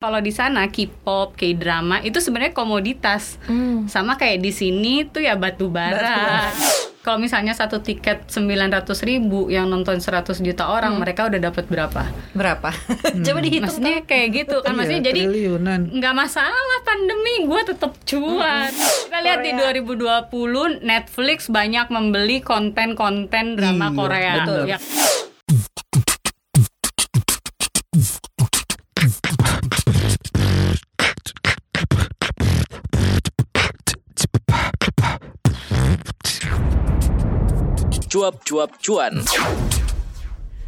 Kalau di sana K-pop, K-drama itu sebenarnya komoditas. Hmm. Sama kayak di sini tuh ya batu bara. Kalau misalnya satu tiket 900 ribu yang nonton 100 juta orang, mereka udah dapat berapa? Berapa? Coba dihitung. Maksudnya kayak gitu kan maksudnya Iya, jadi nggak masalah pandemi gue tetap cuan kita lihat di 2020 Netflix banyak membeli konten-konten drama Iya, Korea betul. Ya. Cuap-cuap cuan.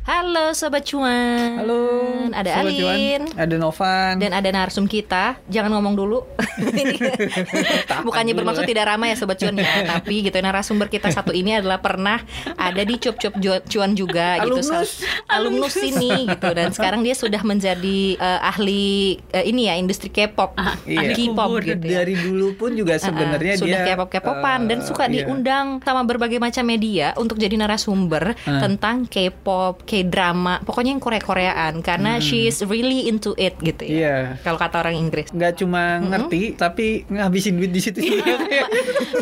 Halo Sobat Cuan. Halo. Ada Sobat Cuan. Alin. Ada Novan. Dan ada narsum kita, jangan ngomong dulu. Bukannya bermaksud ya. tidak ramai ya sobat cuan ya, tapi gitu narasumber kita satu ini adalah pernah ada di cup cup cuan juga gitu. Alumnus. Alumnus ini gitu dan sekarang dia sudah menjadi eh, ahli eh, ini ya industri K-pop, Iya. K-pop gitu ya. Dari dulu pun juga sebenarnya Uh-uh, sudah dia K-pop K-popan dan eh, suka iya. diundang sama berbagai macam media untuk jadi narasumber Uh. tentang K-pop, K-drama, pokoknya yang Korea-Koreaan karena she's really into it gitu ya. Hmm. Iya. Kalau kata orang Inggris. nggak cuma ngerti tapi ngabisin duit di situ juga.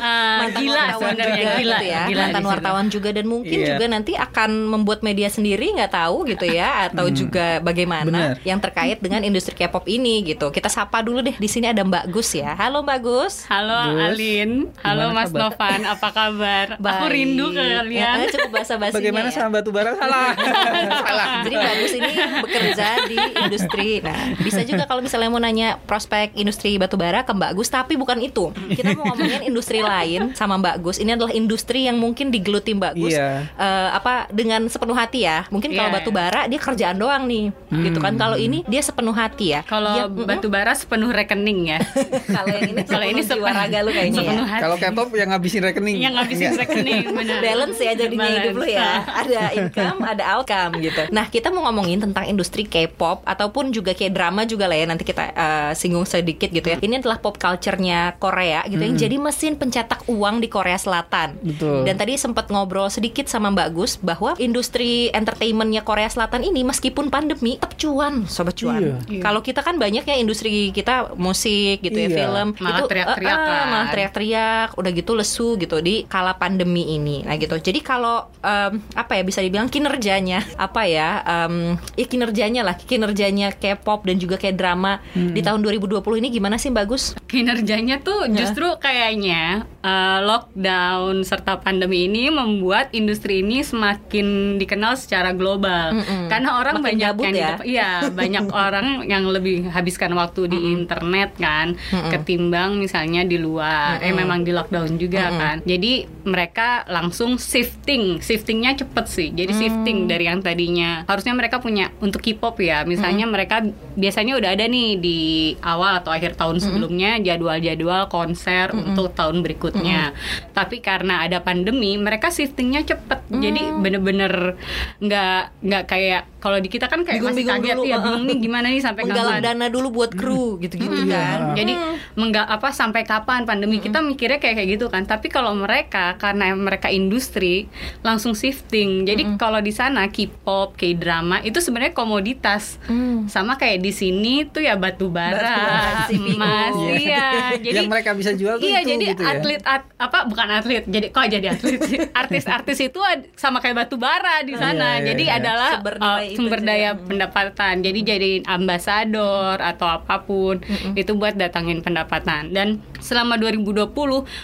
Ah, mantan gila wartawan sebenarnya juga gila gitu ya gila mantan wartawan juga dan mungkin Iya. juga nanti akan membuat media sendiri nggak tahu gitu ya atau juga bagaimana Bener. yang terkait dengan industri K-pop ini gitu kita sapa dulu deh di sini ada Mbak Gus ya halo Mbak Gus Halo Gus, Alin, halo gimana Mas kabar? Novan, apa kabar? Aku Baik. rindu ke Ya, kalian. eh, cukup bahasa basinya Bagaimana ya. sama batu bara salah. salah. Jadi bagus ini bekerja di industri. Nah, bisa juga kalau misalnya mau nanya prospek industri batubara ke Mbak Gus, tapi bukan itu. Kita mau ngomongin industri lain sama Mbak Gus. Ini adalah industri yang mungkin digeluti Mbak Gus Iya. eh, apa dengan sepenuh hati ya. Mungkin kalau Iya. batubara dia kerjaan doang nih, gitu kan. Kalau ini dia sepenuh hati ya. Kalau Dia- batu bara sepenuh rekening ya. kalau yang ini Kalau ini sepenuh raga lu kayaknya ya. sepenuh hati. Kalau K-pop yang ngabisin rekening. yang ngabisin rekening benar. balance ya jadinya Balance. hidup lu ya ada income ada outcome gitu. Nah kita mau ngomongin tentang industri K-pop ataupun juga kayak drama juga lah ya nanti kita uh, singgung sedikit gitu ya. Ini adalah pop culture-nya Korea gitu yang jadi mesin pencetak uang di Korea Selatan. Betul. dan tadi sempat ngobrol sedikit sama Mbak Gus bahwa industri entertainmentnya Korea Selatan ini meskipun pandemi tetap cuan sobat cuan. Iya. kalau kita kan banyak ya industri kita musik gitu ya Iya. film. Malah itu teriak-teriak eh, kan. malah teriak-teriak udah gitu lesu gitu di kala pandemi ini. Nah gitu. Jadi kalau em, apa ya bisa dibilang kinerjanya apa ya em, ya kinerjanya lah kinerjanya K-pop dan juga kayak drama Hmm. di tahun 2020 ini gimana sih bagus Kinerjanya tuh justru kayaknya uh, lockdown serta pandemi ini membuat industri ini semakin dikenal secara global. Mm-mm. Karena orang Makin banyak yang ya. iya, banyak orang yang lebih habiskan waktu di internet kan ketimbang misalnya di luar. Eh memang di lockdown juga kan. Jadi mereka langsung shifting. Shiftingnya cepet sih. Jadi shifting dari yang tadinya harusnya mereka punya untuk K-pop ya. Misalnya mereka biasanya udah ada nih di awal atau akhir tahun sebelumnya jadwal-jadwal konser untuk tahun berikutnya. Tapi karena ada pandemi, mereka shiftingnya cepet. Jadi bener-bener nggak nggak kayak kalau di kita kan kayak masih Bingung-bingung kaget dulu, ya bingung nih gimana nih sampai menggalang kapan. dana dulu buat kru gitu-gitu Iya. kan Jadi mengga apa sampai kapan pandemi kita mikirnya kayak kayak gitu kan. Tapi kalau mereka karena mereka industri langsung shifting. Jadi kalau di sana K-pop, K-drama itu sebenarnya komoditas. Hmm. Sama kayak di sini tuh ya batu bara, emas, iya. Jadi yang mereka bisa jual tuh Iya, itu jadi gitu ya. atlet at- apa bukan atlet. Jadi kok jadi atlet sih? Artis-artis itu sama kayak batu bara di sana. Iya, iya, jadi iya. adalah Sumber uh, nilai itu sumber juga. daya pendapatan. Jadi jadiin ambasador atau apa pun itu buat datangin pendapatan. Dan selama 2020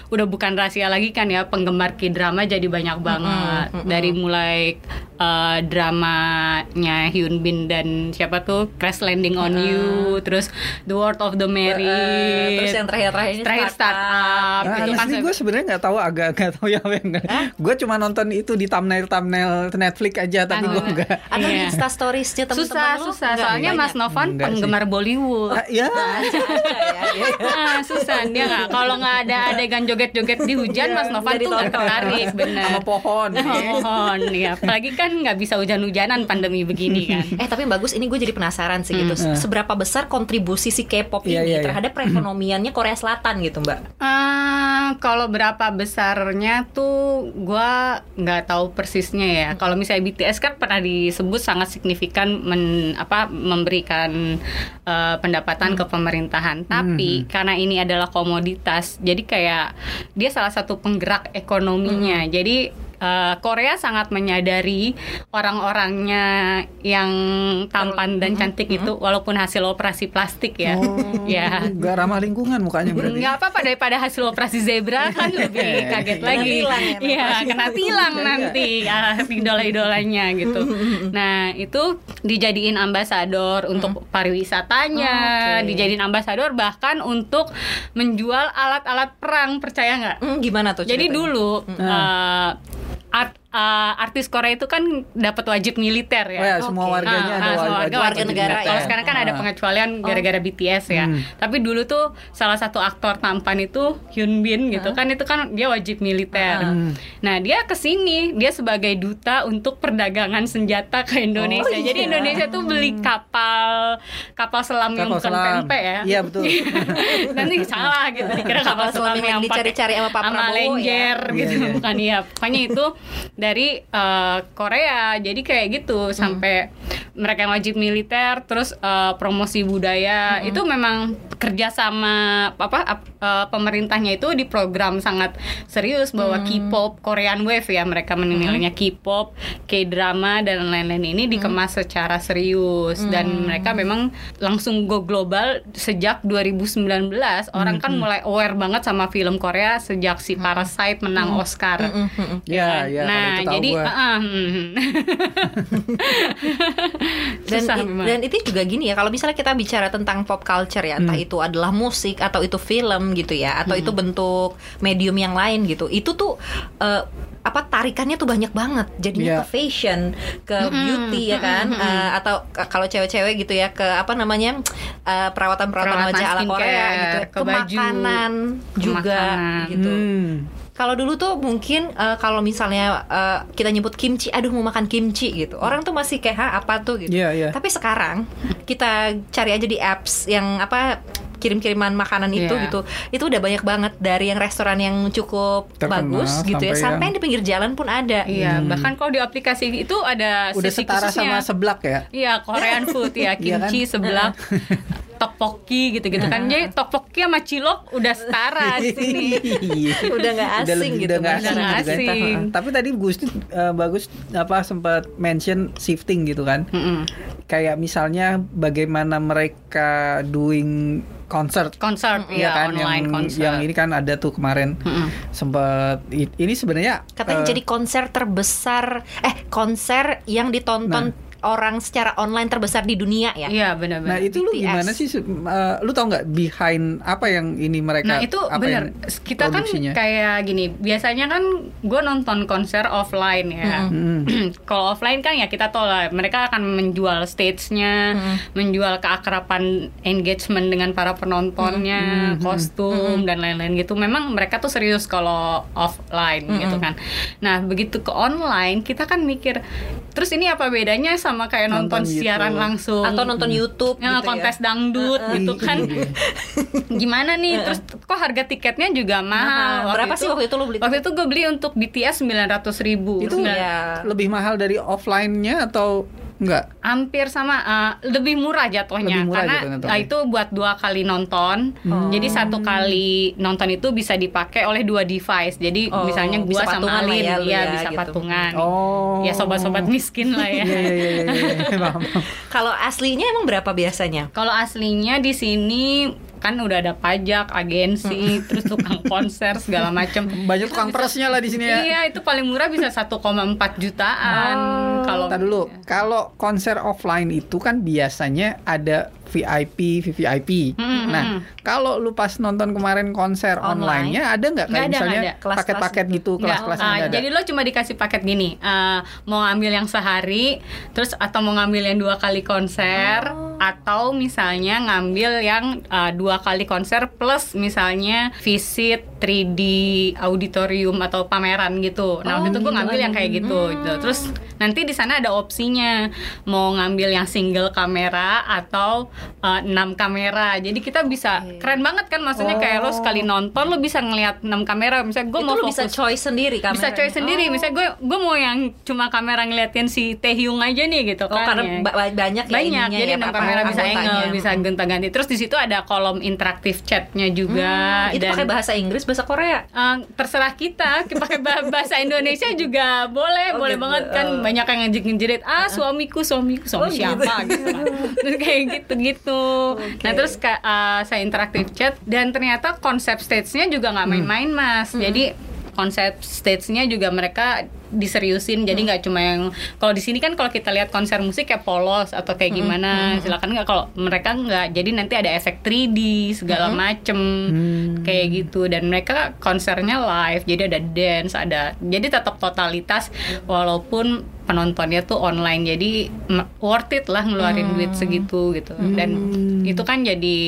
udah bukan rahasia lagi kan ya penggemar K-drama jadi banyak banget. Dari mulai uh, dramanya Hyun Bin dan siapa tuh? Crash Landing on You, terus The World of the Married. Eh, terus yang terakhir-terakhir ini terakhir startup, Nah, gitu kan gue sebenarnya nggak tahu agak nggak tahu yang yang gue cuma nonton itu di thumbnail thumbnail Netflix aja tapi gue nggak. Atau di Iya. Insta Storiesnya teman-teman susah lu? susah. Soalnya banyak. Mas Novan Enggak sih. penggemar Bollywood. Ah, ya Aja-aja ya, ya. ah, susah. Dia nggak kalau nggak ada adegan joget-joget di hujan Mas Novan Jadi tuh nggak tertarik bener. Sama pohon. mohon ya apalagi kan nggak bisa hujan-hujanan pandemi begini kan Eh tapi bagus ini gue jadi penasaran sih gitu. Seberapa besar kontribusi si K-pop Iya, ini iya, iya. terhadap perekonomiannya Korea Selatan gitu, Mbak? Ah, kalau berapa besarnya tuh gua nggak tahu persisnya ya. Kalau misalnya BTS kan pernah disebut sangat signifikan men, apa memberikan eh, pendapatan ke pemerintahan. Tapi karena ini adalah komoditas, jadi kayak dia salah satu penggerak ekonominya. Jadi eh, Korea sangat menyadari orang-orangnya yang tampan dan cantik itu walaupun hasil operasi plastik ya. ya. Gak ramah lingkungan mukanya berarti. Nggak apa-apa daripada hasil operasi zebra kan lebih kaget Kena lagi. tilang ya, Iya, kena tilang nanti ah, idola-idolanya gitu. Nah, itu dijadiin ambasador untuk pariwisatanya, Oke. dijadiin ambasador bahkan untuk menjual alat-alat perang, percaya nggak? Hmm, gimana tuh? Jadi dulu eh, at eh, artis Korea itu kan dapat wajib militer ya. Oh ya, semua warganya Ah, ada semua wajib- warga warga wajib negara militer. Kalau sekarang kan ada Ah. pengecualian gara-gara BTS ya. Hmm. Tapi dulu tuh salah satu aktor tampan itu Hyun Bin gitu kan itu kan dia wajib militer. Hmm. Nah dia ke sini dia sebagai duta untuk perdagangan senjata ke Indonesia. Oh, Jadi iya. Indonesia tuh beli kapal kapal selam yang Kapal bukan selam. pempek ya. Iya, betul. Nanti salah gitu dikira kapal, Kapal selam yang pakai- dicari-cari sama Pak Prabowo ya. Lenjer gitu Iya, iya. bukan ya. Pokoknya itu dari eh, Korea. Jadi kayak gitu sampai mereka yang wajib militer terus eh, promosi budaya. Itu memang kerja sama apa ap- eh, pemerintahnya itu di program sangat serius bahwa K-pop Korean Wave ya mereka menilainya K-pop, K-drama dan lain-lain ini dikemas secara serius. Dan mereka memang langsung go global sejak 2019 orang kan mulai aware banget sama film Korea sejak si Parasite menang Oscar. Iya, iya. nah, kalau itu tahu jadi gua. ah, ah, hmm. dan Susah i- dan itu juga gini ya kalau misalnya kita bicara tentang pop culture ya entah itu adalah musik atau itu film gitu ya atau itu bentuk medium yang lain gitu itu tuh eh, apa tarikannya tuh banyak banget jadinya Iya. ke fashion ke beauty ya kan Eh, atau k- kalau cewek-cewek gitu ya ke apa namanya eh, perawatan-perawatan Perawatan wajah ala Korea gitu ke ke, baju, makanan ke juga makanan. gitu Hmm. Kalau dulu tuh mungkin eh, kalau misalnya eh, kita nyebut kimchi, aduh mau makan kimchi gitu. Orang tuh masih kayak "Hah, apa tuh gitu. Iya, iya. Tapi sekarang kita cari aja di apps yang apa kirim-kiriman makanan itu Iya. gitu. Itu udah banyak banget dari yang restoran yang cukup Terkenal, bagus gitu ya, sampai yang- di pinggir jalan pun ada. Iya, bahkan kalau di aplikasi itu ada Udah sisi setara khususnya. sama seblak ya. Iya, Korean food ya, Iya kan? kimchi, seblak, tteokbokki gitu-gitu kan. Jadi tteokbokki sama cilok udah setara di sini. Iya. Udah nggak asing lebih- gitu, udah nggak Mas. asing, Udah nggak gitu kan. asing. Tapi tadi Gusti eh, bagus apa sempat mention shifting gitu kan. Mm-mm. Kayak misalnya bagaimana mereka doing concert Konser, Iya ya, kan online yang konser. yang ini kan ada tuh kemarin Mm-mm. sempat i- ini sebenarnya Katanya eh, jadi konser terbesar eh konser yang ditonton orang secara online terbesar di dunia ya. Iya, benar-benar. Nah itu lu BTS. gimana sih? eh, lu tau nggak behind apa yang ini mereka? Nah itu yang Kita kan kayak gini. Biasanya kan gue nonton konser offline ya. Hmm. Kalau offline kan ya kita tahu lah. Mereka akan menjual stage-nya, menjual keakraban engagement dengan para penontonnya, kostum dan lain-lain gitu. Memang mereka tuh serius kalau offline gitu kan. Nah begitu ke online kita kan mikir. Terus ini apa bedanya sama kayak nonton, Nonton siaran YouTube. langsung Atau nonton YouTube ya, gitu kontes ya. dangdut gitu Iya, kan iya. gimana nih terus kok harga tiketnya juga mahal Mahal. Berapa sih waktu itu lu beli waktu itu gue beli untuk BTS 900 ribu itu ya. lebih mahal dari offline-nya atau enggak? hampir sama uh, lebih murah jatuhnya Lebih murah karena jatuhnya, uh, oke. itu buat dua kali nonton jadi satu kali nonton itu bisa dipakai oleh dua device jadi Oh, misalnya gua bisa sama Alin ya ya, ya, bisa gitu. patungan Oh. ya sobat-sobat miskin lah ya Iya iya iya. Kalau aslinya emang berapa biasanya? Kalau aslinya di sini kan udah ada pajak, agensi, terus tukang konser segala macem. Banyak tukang persnya lah di sini ya. Iya, itu paling murah bisa 1,4 jutaan. Kalau Ntar dulu, kalau konser offline itu kan biasanya ada VIP, VVIP. Mm-mm. Nah, kalau lu pas nonton kemarin konser Online. online-nya ada nggak kayak ada, misalnya. Kelas-kelas paket-paket gitu, ah, nggak ada? jadi lo cuma dikasih paket gini, eh, mau ngambil yang sehari, terus atau mau ngambil yang dua kali konser, Oh. atau misalnya ngambil yang eh, dua kali konser plus misalnya visit 3D auditorium atau pameran gitu. Nah waktu itu gue ngambil yang kayak gitu, gitu. Terus nanti di sana ada opsinya mau ngambil yang single kamera atau enam kamera. Jadi kita bisa keren banget kan, maksudnya kayak lo sekali nonton lo bisa ngelihat enam kamera. Misalnya gue mau lu bisa fokus choice sendiri kameranya. bisa choice sendiri Oh. misalnya gue gue mau yang cuma kamera ngeliatin si Taehyung aja nih gitu Oh, kan karena ya. ba- ba- banyak ya banyak ininya jadi ya, apa, kamera bisa angle bisa gonta-ganti terus di situ ada kolom interaktif chatnya juga Hmm, itu dan pakai bahasa Inggris, bahasa Korea. eh, terserah kita pakai bah- bahasa Indonesia juga boleh Oh, boleh gitu. banget kan Oh. banyak yang ngejek ngejerit ah suamiku suamiku suami Oh, gitu. siapa gitu, kan terus kayak gitu gitu. Nah terus eh, saya interaktif chat dan ternyata konsep stage-nya juga nggak main-main mas. Jadi konsep stage-nya juga mereka diseriusin. Jadi nggak cuma yang kalau di sini kan kalau kita lihat konser musik kayak polos atau kayak gimana silakan nggak. Kalau mereka nggak jadi nanti ada efek 3D segala macem kayak gitu. Dan mereka konsernya live jadi ada dance ada jadi tetap totalitas. Walaupun penontonnya tuh online jadi worth it lah ngeluarin duit segitu gitu dan itu kan jadi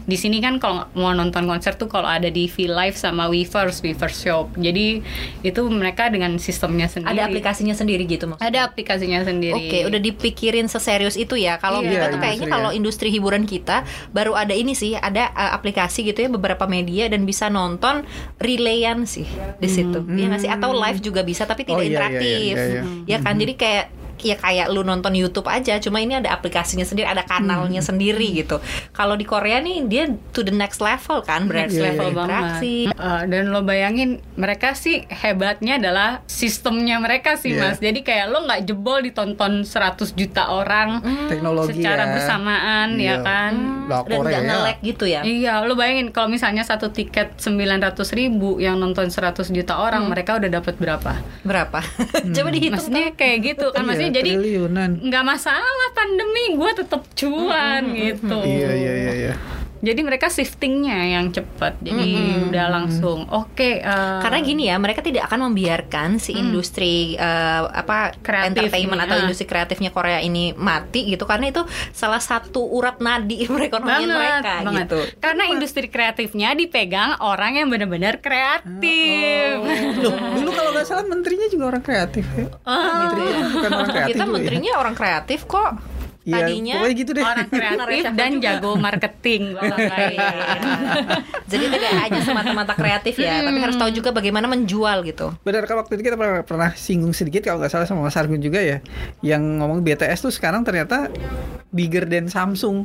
di sini kan kalau mau nonton konser tuh kalau ada di V Live sama Weverse Weverse Shop jadi itu mereka dengan sistemnya sendiri Ada aplikasinya sendiri gitu maksudnya. ada aplikasinya sendiri Oke, udah dipikirin seserius itu ya. Kalau Iya, kita tuh industri kayaknya ya. kalau industri hiburan kita baru ada ini sih, ada uh, aplikasi gitu ya beberapa media dan bisa nonton relayan sih di situ. Iya nggak sih? Atau live juga bisa tapi tidak Oh, iya, iya, iya, interaktif. iya, iya. Ya kan? Jadi kayak ya kayak lu nonton YouTube aja, cuma ini ada aplikasinya sendiri, ada kanalnya sendiri gitu. Kalau di Korea nih dia to the next level kan, berarti next level interaksi. banget. Uh, dan lo bayangin mereka sih hebatnya adalah sistemnya mereka sih Iya. mas. Jadi kayak lo nggak jebol ditonton 100 juta orang Teknologi secara ya. bersamaan Iya. ya kan. Lah, Dan nggak nge-lag gitu ya. Iya, lo bayangin kalau misalnya satu tiket 900 ribu yang nonton 100 juta orang, mereka udah dapat berapa? Berapa? Coba dihitung. Maksudnya kayak gitu kan, Iya, maksudnya jadi triliunan. nggak masalah pandemi, gue tetap cuan gitu. Iya iya iya iya. Jadi mereka shiftingnya yang cepat, jadi udah langsung oke. eh, Karena gini ya, mereka tidak akan membiarkan si industri eh, apa Kreatif entertainment ini, atau ah. industri kreatifnya Korea ini mati gitu karena itu salah satu urat nadi perekonomian banget, mereka banget. gitu. Karena industri kreatifnya dipegang orang yang benar-benar kreatif. Loh, dulu kalau nggak salah menterinya juga orang kreatif ya. menterinya bukan orang kreatif Kita ya. menterinya orang kreatif kok. Iya, Tadinya pokoknya gitu deh. orang kreatif dan jago marketing. Jadi tidak hanya semata-mata kreatif ya, tapi harus tahu juga bagaimana menjual gitu. Benar kan waktu itu kita pernah, pernah singgung sedikit kalau nggak salah sama Mas Argun juga ya, yang ngomong BTS tuh sekarang ternyata bigger than Samsung.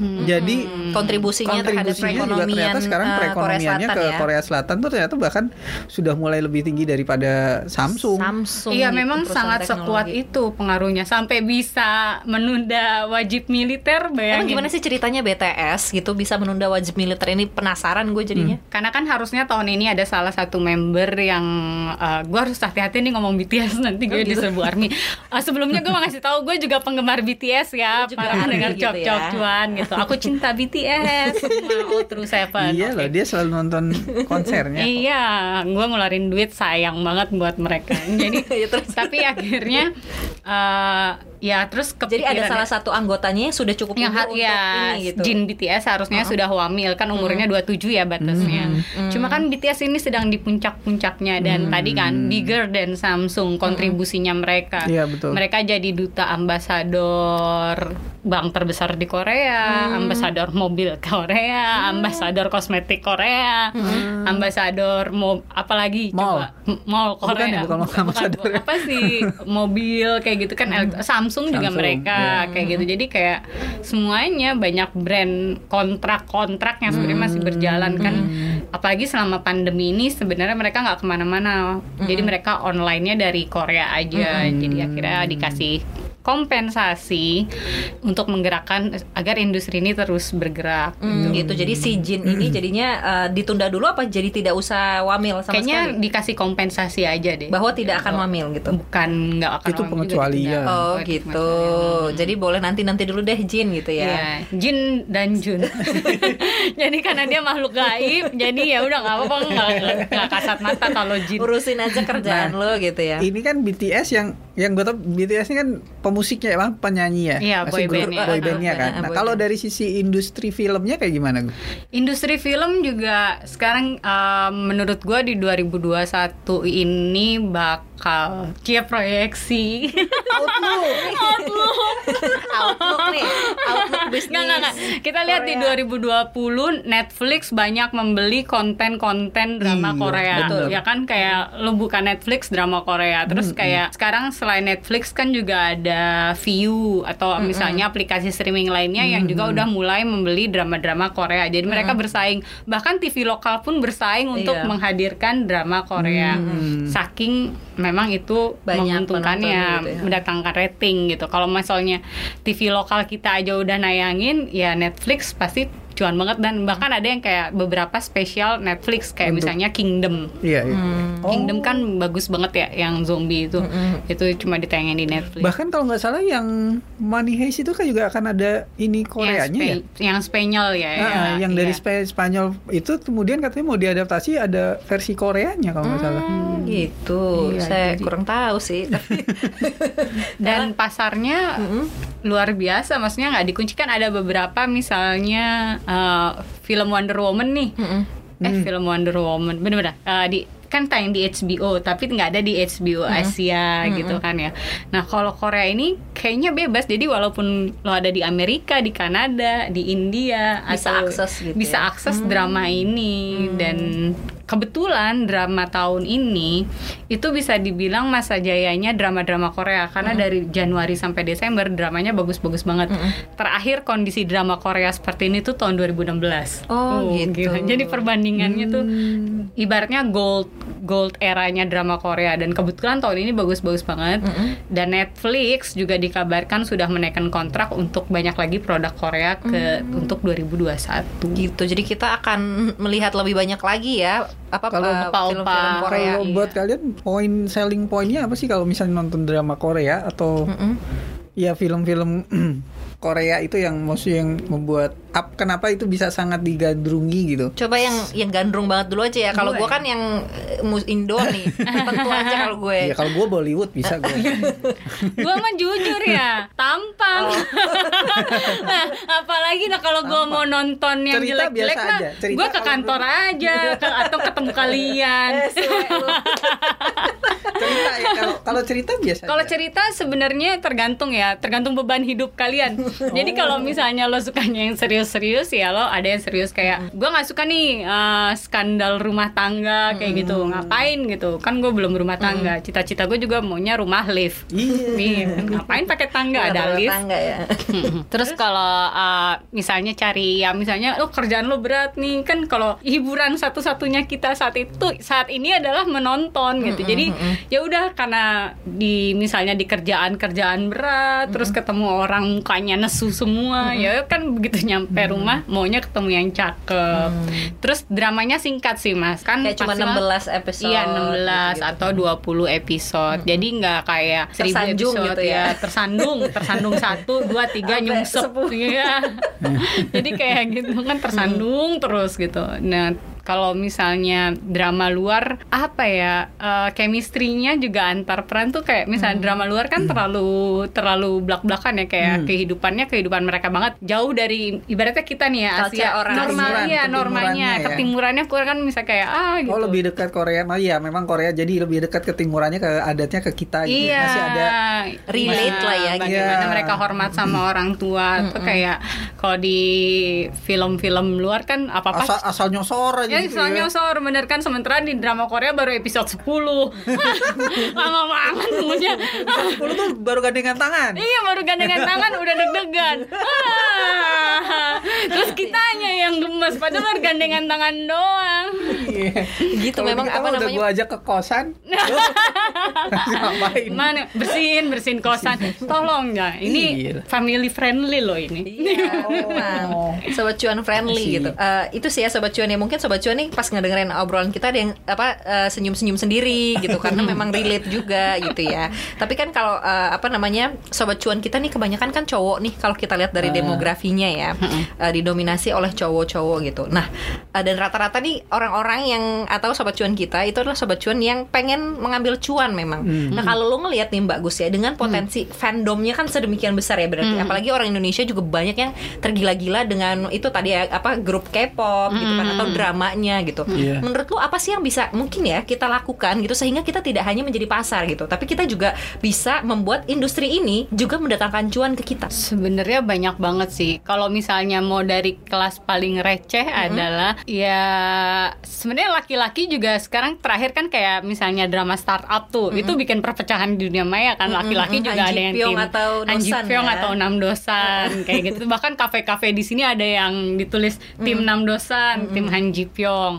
Jadi Kontribusinya, terhadap kontribusinya juga perekonomian ternyata sekarang eh, Korea perekonomiannya Selatan ke ya. Korea Selatan tuh ternyata bahkan sudah mulai lebih tinggi daripada Samsung. Samsung. Iya gitu, memang sangat sekuat teknologi. itu pengaruhnya sampai bisa menunda wajib militer Emang bayangin. gimana sih ceritanya BTS gitu bisa menunda wajib militer ini penasaran gue jadinya. Karena kan harusnya tahun ini ada salah satu member yang gue harus hati-hati nih ngomong BTS nanti Oh, gue gitu. diserbu army. Eh, sebelumnya gue mau ngasih tahu gue juga penggemar BTS ya, juga para pendengar gitu ya. cuan gitu. Aku cinta BTS, mau terus Seven. Iya loh, dia selalu nonton konsernya. Iya, gue ngeluarin duit sayang banget buat mereka. Jadi Ya, terus. tapi akhirnya eh, ya terus Jadi ada salah ya. satu anggotanya yang sudah cukup yang umur untuk ya ini gitu. Jin BTS harusnya sudah wamil kan umurnya 27 ya batasnya. Cuma kan BTS ini sedang di puncak-puncaknya dan tadi kan bigger than Samsung kontribusinya mereka. Iya, betul. Mereka jadi duta ambasador bank terbesar di Korea, ambasador mobil Korea, ambasador kosmetik Korea, ambasador mo apalagi Mall. coba mall Oh, bukan Korea. ya, bukan ambasador ya. apa sih mobil kayak gitu kan el- Samsung juga Samsung, mereka kayak gitu. Jadi kayak semuanya banyak brand kontrak-kontrak yang sebenarnya masih berjalan kan. Apalagi selama pandemi ini sebenarnya mereka nggak ke mana-mana. Jadi mereka online-nya dari Korea aja. Jadi akhirnya dikasih kompensasi untuk menggerakkan agar industri ini terus bergerak. Hmm, gitu. Jadi si Jin ini jadinya uh, ditunda dulu apa jadi tidak usah wamil sama Kayaknya sekali? dikasih kompensasi aja deh. Bahwa tidak akan wamil gitu. bukan nggak akan Itu pengecualian. Oh gitu. pengecualian. Jadi boleh nanti-nanti dulu deh Jin gitu ya. Iya, Jin dan Jun. jadi karena dia makhluk gaib, jadi ya udah nggak apa-apa nggak nggak kasat mata kalau Jin. Urusin aja kerjaan lo gitu ya. Ini kan BTS yang yang gue tau BTS ini kan pemusiknya emang penyanyi ya, Iya, boy grup bandnya. boy bandnya kan. Ah, Nah kalau dari sisi industri filmnya kayak gimana? Industri film juga sekarang eh, menurut gua di 2021 ini bakal kia proyeksi. Outlook Outlook bisnis. Nggak, nggak, nggak. Kita lihat di 2020 Netflix banyak membeli konten-konten drama Iya, Korea. betul. Ya kan kayak lu buka Netflix drama Korea. Terus kayak sekarang selain Netflix kan juga ada Viu atau misalnya aplikasi streaming lainnya yang juga udah mulai membeli drama-drama Korea. Jadi mereka bersaing. Bahkan TV lokal pun bersaing untuk Iya. menghadirkan drama Korea. Saking memang itu Banyak menguntungkannya gitu ya. mendatangkan rating gitu. Kalau misalnya TV lokal kita aja udah nayangin, ya Netflix pasti cuan banget dan bahkan ada yang kayak beberapa spesial Netflix kayak Untuk- misalnya Kingdom. Iya. iya. Oh, Kingdom kan bagus banget ya yang zombie itu. Itu cuma ditayangin di Netflix. bahkan kalau nggak salah yang Money Heist itu kan juga akan ada ini Koreanya ya. yang, Spe- yang Spanyol ya. Ah, ya, yang dari iya. Spe- Spanyol itu kemudian katanya mau diadaptasi ada versi Koreanya kalau nggak salah. Hmm, gitu. Iya, Saya jadi- kurang tahu sih. tapi- dan pasarnya luar biasa maksudnya nggak dikuncikan ada beberapa misalnya eh, film Wonder Woman nih. Mm-mm. eh film Wonder Woman. Bener-bener eh, di kan tayang di HBO tapi nggak ada di HBO Asia gitu kan ya. Nah kalau Korea ini kayaknya bebas. Jadi walaupun lo ada di Amerika di Kanada di India Bisa atau akses gitu bisa ya? akses drama ini dan kebetulan drama tahun ini itu bisa dibilang masa jayanya drama-drama Korea karena dari Januari sampai Desember dramanya bagus-bagus banget. Terakhir kondisi drama Korea seperti ini tuh tahun 2016. Oh, gitu. gila. Jadi perbandingannya tuh ibaratnya gold gold eranya drama Korea dan kebetulan tahun ini bagus-bagus banget. Dan Netflix juga dikabarkan sudah menaikkan kontrak untuk banyak lagi produk Korea ke untuk 2021. gitu. Jadi kita akan melihat lebih banyak lagi ya apa Kalau uh, opa-opa. film-film Korea. Kalau iya. buat kalian poin selling pointnya apa sih kalau misalnya nonton drama Korea atau Mm-mm. ya film-film Korea itu yang maksudnya yang membuat up kenapa itu bisa sangat digandrungi gitu. Coba yang yang gandrung banget dulu aja ya. Kalau gue Gue. kan yang eh, mus Indo nih. Tentu aja kalau gue. Ya kalau gue Bollywood bisa gue. gue mah jujur ya tampang Oh. nah apalagi nah kalau gue mau nonton yang Cerita jelek-jelek biasa nah aja. Cerita gue ke kantor aja ke- atau ketemu kalian Eh, cerita ya kalau kalau cerita biasa. Kalau cerita sebenarnya tergantung ya, tergantung beban hidup kalian. Jadi kalau misalnya lo sukanya yang serius-serius ya lo ada yang serius kayak gue nggak suka nih eh, skandal rumah tangga kayak gitu, ngapain gitu? Kan gue belum rumah tangga. Cita-cita gue juga maunya rumah lift. Iya. Nih, ngapain pakai tangga ada lift? tangga ya. Terus kalau uh, misalnya cari ya misalnya lo kerjaan lo berat nih kan kalau hiburan satu-satunya kita saat itu saat ini adalah menonton gitu. Jadi ya udah karena di misalnya di kerjaan-kerjaan berat terus ketemu orang mukanya nesu semua ya kan begitu nyampe rumah maunya ketemu yang cakep. Terus dramanya singkat sih Mas. Kan Kayak cuma maksimal- 16 episode. Iya 16 gitu-gitu. atau 20 episode. Jadi nggak kayak 1000 Tersanjung episode gitu ya. tersandung, tersandung satu, dua, tiga nyungsep. Iya. Jadi kayak gitu kan tersandung terus gitu. Nah kalau misalnya drama luar apa ya eh, chemistry-nya juga antar peran tuh kayak misalnya drama luar kan terlalu terlalu belak-belakan ya kayak kehidupannya kehidupan mereka banget. Jauh dari ibaratnya kita nih ya Asia. orang normal Ketimuran, ya ketimurannya normalnya. ya. ketimurannya kurang kan bisa kayak ah gitu. Oh lebih dekat Korea, oh iya memang Korea jadi lebih dekat ke timurannya ke adatnya ke kita gitu. Iya. Masih ada Relate lah ya, Bagaimana Iya. mereka hormat sama orang tua. Itu kayak kalau di film-film luar kan apa apa asal asal nyosor aja Ya, gitu soalnya ya. sor bener kan sementara di drama Korea baru episode 10 Lama banget tunggunya Sepuluh tuh baru gandengan tangan. Iya baru gandengan tangan udah deg-degan Ah. Gemes padahal baru gandengan tangan doang Iya. Gitu Kalau memang apa udah namanya? gua ajak ke kosan. Ngapain? mana bersihin bersihin kosan tolong ya ini Iya. family friendly loh ini Iya, memang. sobat cuan friendly gitu. Eh, itu sih ya sobat cuan ya mungkin sobat cuan nih pas ngedengerin obrolan kita ada yang apa eh, senyum-senyum sendiri gitu karena memang relate juga gitu ya. Tapi kan kalau eh, apa namanya sobat cuan kita nih kebanyakan kan cowok nih kalau kita lihat dari Ah. demografinya ya eh, didominasi oleh cowok-cowok gitu. Nah eh, dan rata-rata nih orang-orang yang atau sobat cuan kita itu adalah sobat cuan yang pengen mengambil cuan memang. Hmm. Nah kalau lo ngelihat nih Mbak Gus ya dengan potensi fandomnya kan sedemikian besar ya berarti apalagi orang Indonesia juga banyak yang tergila-gila dengan itu tadi ya apa grup K-pop gitu kan atau dramanya gitu. Iya. Menurut lo apa sih yang bisa mungkin ya kita lakukan gitu sehingga kita tidak hanya menjadi pasar gitu, tapi kita juga bisa membuat industri ini juga mendatangkan cuan ke kita. Sebenarnya banyak banget sih. Kalau misalnya mau dari kelas paling receh adalah ya sebenarnya laki-laki juga sekarang terakhir kan kayak misalnya drama startup tuh itu bikin perpecahan di dunia maya kan laki-laki Mm-mm. juga Han ada yang tim atau Han Ji Dosan Pyong ya. atau enam dosan kayak gitu. Bahkan kafe-kafe di sini ada yang ditulis tim enam dosan, tim Han Ji Pyong.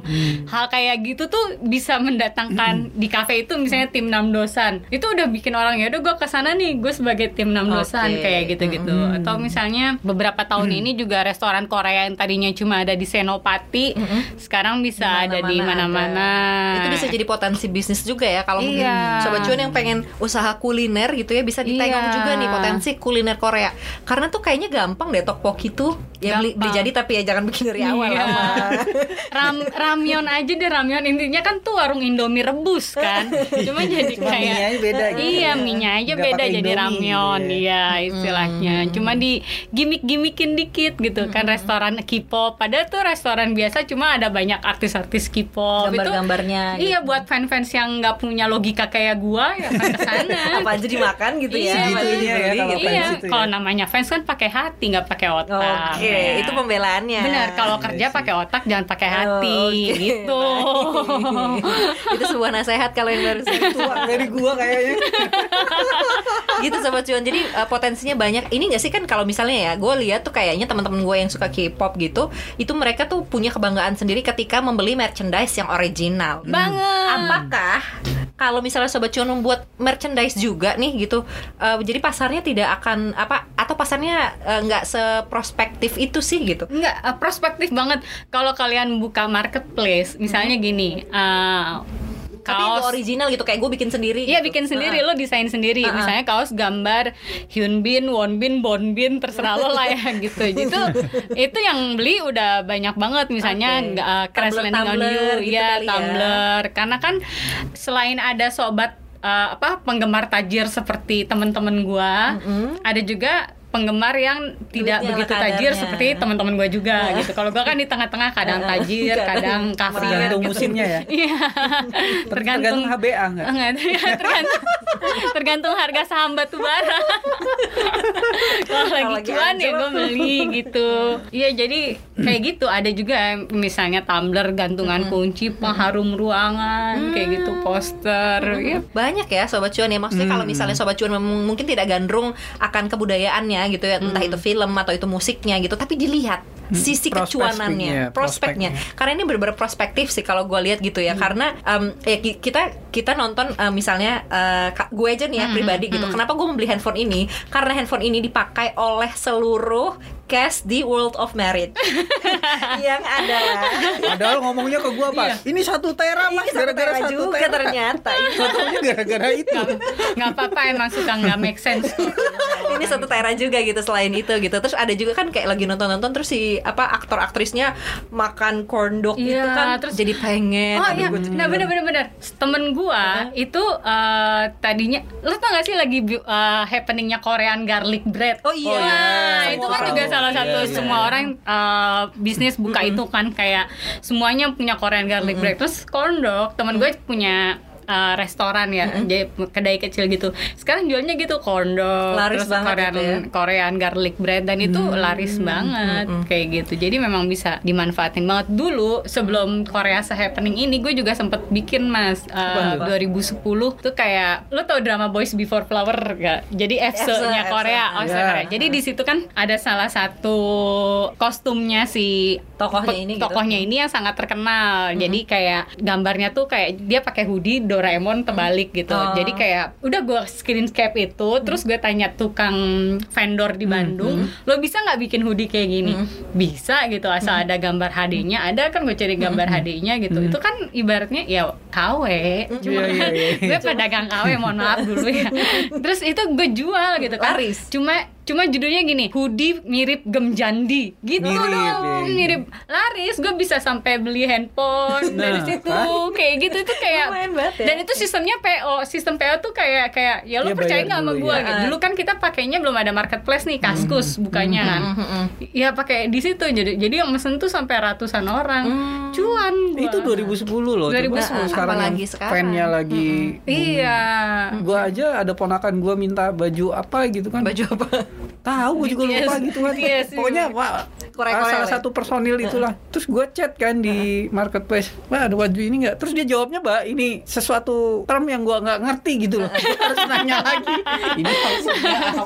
Hal kayak gitu tuh bisa mendatangkan di kafe itu misalnya tim enam dosan. Itu udah bikin orang ya udah gue ke sana nih gue sebagai tim enam dosan Oke. kayak gitu-gitu. Atau misalnya beberapa tahun ini juga restoran Korea yang tadinya cuma ada di Senopati sekarang bisa ada di mana-mana. Itu bisa jadi potensi bisnis juga ya kalau mungkin Iya. sobat cuan yang pengen usaha kuliner gitu ya bisa ditengok Iya. juga nih potensi kuliner Korea. Karena tuh kayaknya gampang deh tteokbokki tuh. Ya beli, beli jadi tapi ya jangan bikin dari awal Iya. Ram ramyon aja deh ramyon intinya kan tuh warung Indomie rebus kan cuma jadi Cuma kayak mie-nya aja beda gitu. iya minyak aja beda jadi Indomie ramyon gitu ya. iya istilahnya cuma di gimmick-gimmickin dikit gitu kan restoran K-pop padahal tuh restoran biasa cuma ada banyak artis-artis K-pop Gambar-gambarnya gitu. iya buat fans-fans yang nggak punya logika kayak gua ya kan ke sana Apa aja dimakan gitu ya. Iya, segitunya ya dibeli kalau gitu. iya ya. kalau namanya fans kan pakai hati nggak pakai otak Oke, Ya. itu pembelaannya. Benar, kalau kerja pakai otak jangan pakai hati Oh, oke. gitu. Itu sebuah nasihat kalau yang baru Tua dari gua kayaknya. gitu sobat cuan jadi uh, potensinya banyak ini gak sih kan kalau misalnya ya gue lihat tuh kayaknya teman-teman gue yang suka K-pop gitu itu mereka tuh punya kebanggaan sendiri ketika membeli merchandise yang original Banget. apakah kalau misalnya sobat cuan membuat merchandise juga nih gitu uh, jadi pasarnya tidak akan apa atau pasarnya uh, nggak seprospektif itu sih gitu Enggak, eh, prospektif banget kalau kalian buka marketplace, misalnya gini, eh, tapi kaos original gitu kayak gue bikin sendiri Iya gitu. bikin sendiri Heeh. lo desain sendiri Uh-uh. misalnya kaos gambar Hyunbin, Wonbin, Bonbin terserah lo lah ya gitu itu itu yang beli udah banyak banget misalnya nggak uh, Crash Landing on You gitu ya kali ya. Tumblr karena kan selain ada sobat uh, apa penggemar tajir seperti temen-temen gua Mm-mm. ada juga penggemar yang tidak Duitnya begitu tajir kadarnya. seperti teman-teman gue juga gitu. Kalau gue kan di tengah-tengah kadang tajir, kadang kafir Tergantung gitu. musimnya ya. Iya. Tergantung HBA enggak? Enggak, tergantung tergantung harga saham batu bara. Kalau lagi cuan ya gue beli gitu. Iya jadi kayak gitu ada juga misalnya tumbler gantungan kunci pengharum ruangan kayak gitu poster. Iya. banyak ya sobat cuan ya maksudnya kalau misalnya sobat cuan memang mungkin tidak gandrung akan kebudayaannya gitu ya entah itu film atau itu musiknya gitu tapi dilihat sisi Prospeknya, kecuanannya prospeknya. prospeknya karena ini benar-benar prospektif sih kalau gue lihat gitu ya karena em, ya ki- kita kita nonton em, misalnya eh, ka- gue aja nih ya pribadi gitu kenapa gue membeli handphone ini karena handphone ini dipakai oleh seluruh cast di World of Merit yang ada Padahal ngomongnya ke gua pas. Ini satu tera mas, satu gara-gara tera satu juga tera. ternyata Fotonya gara-gara itu. nggak apa-apa emang suka nggak make sense. ini satu tera juga gitu selain itu gitu terus ada juga kan kayak lagi nonton nonton terus si apa aktor aktrisnya makan corn dog Iya, itu kan terus- jadi pengen Oh iya, nah bener bener bener. Temen gua itu eh, tadinya, lo tau gak sih lagi eh, happeningnya Korean garlic bread? Oh iya. Semua itu kan orang juga salah satu Iya, iya. semua orang eh, bisnis buka itu kan kayak semuanya punya Korean garlic bread. Terus corn dog, temen gue punya eh, restoran ya, jadi kedai kecil gitu. Sekarang jualnya gitu corn dog, Laris terus banget Korean itu ya. Korean garlic bread dan itu laris banget kayak gitu. Jadi memang bisa dimanfaatin banget dulu sebelum Korea se-happening ini gue juga sempet bikin Mas uh, Apa 2010 tuh kayak lo tau drama Boys Before Flower gak? Jadi EFSE, EFSE-nya Korea, EFSE. oh Ya. Korea. Jadi di situ kan ada salah satu kostumnya si Tokohnya ini gitu. tokohnya ini yang sangat terkenal. Jadi kayak gambarnya tuh kayak dia pakai hoodie Doraemon terbalik gitu. Oh. Jadi kayak udah gue screencap itu, terus gue tanya tukang vendor di Bandung, lo bisa nggak bikin hoodie kayak gini? Bisa gitu, asal ada gambar HD-nya. Ada kan gue cari gambar HD-nya gitu. Itu kan ibaratnya ya KW. Cuma Iya, iya, iya. gue pedagang KW, mohon maaf dulu ya. Terus itu gue jual gitu kan. Laris. Cuma cuma judulnya gini, hoodie mirip gem jandi gitu Mirip, dong. iya. Mirip laris, gue bisa sampai beli handphone dari Nah, situ. kan? Kayak gitu itu kayak banget ya. dan itu sistemnya PO. Sistem PO tuh kayak kayak ya lo Ya, percaya nggak sama gue? ya. gitu. Dulu kan kita pakainya belum ada marketplace nih, Kaskus bukanya kan. Ya pakai di situ jadi jadi yang mesen tuh sampai ratusan orang. Cuan gua. Itu 2010 loh. 2010. Coba Nah, sekarang apalagi yang sekarang. fan-nya lagi Iya. gua aja ada ponakan gua minta baju apa gitu kan Baju apa? Tahu gue juga BTS, lupa gitu kan. BTS, pokoknya iya. wah salah lah satu personil itulah. Terus gue chat kan di marketplace mbak ada baju ini nggak? Terus dia jawabnya mbak ini sesuatu term yang gua nggak ngerti gitu loh. Gua harus nanya lagi. Ini maksudnya apa?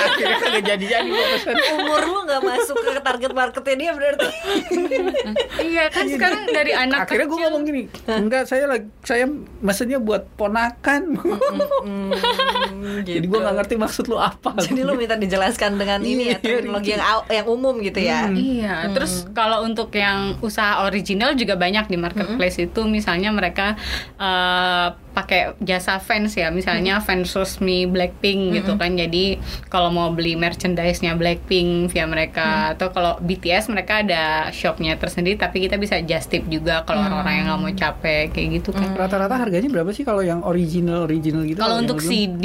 Akhirnya kagak jadi jadi gue pesen Umur lu nggak masuk ke target marketnya dia berarti. Iya kan sekarang dari anak akhirnya gue ngomong gini enggak saya lagi saya mesennya buat ponakan. Jadi gue nggak ngerti maksud lu apa. Jadi lu minta dijelaskan dengan ini ya Iya, terminologi yang au- yang umum gitu ya. Iya, terus kalau untuk yang usaha original juga banyak di marketplace itu, misalnya mereka eh, pakai jasa fans ya, misalnya fans resmi Blackpink gitu kan. Jadi kalau mau beli merchandise-nya Blackpink via mereka, atau kalau BTS mereka ada shopnya tersendiri, tapi kita bisa just tip juga kalau orang-orang yang nggak mau capek kayak gitu kan. rata-rata harganya berapa sih kalau yang original original gitu? Kalau yang untuk belum? CD,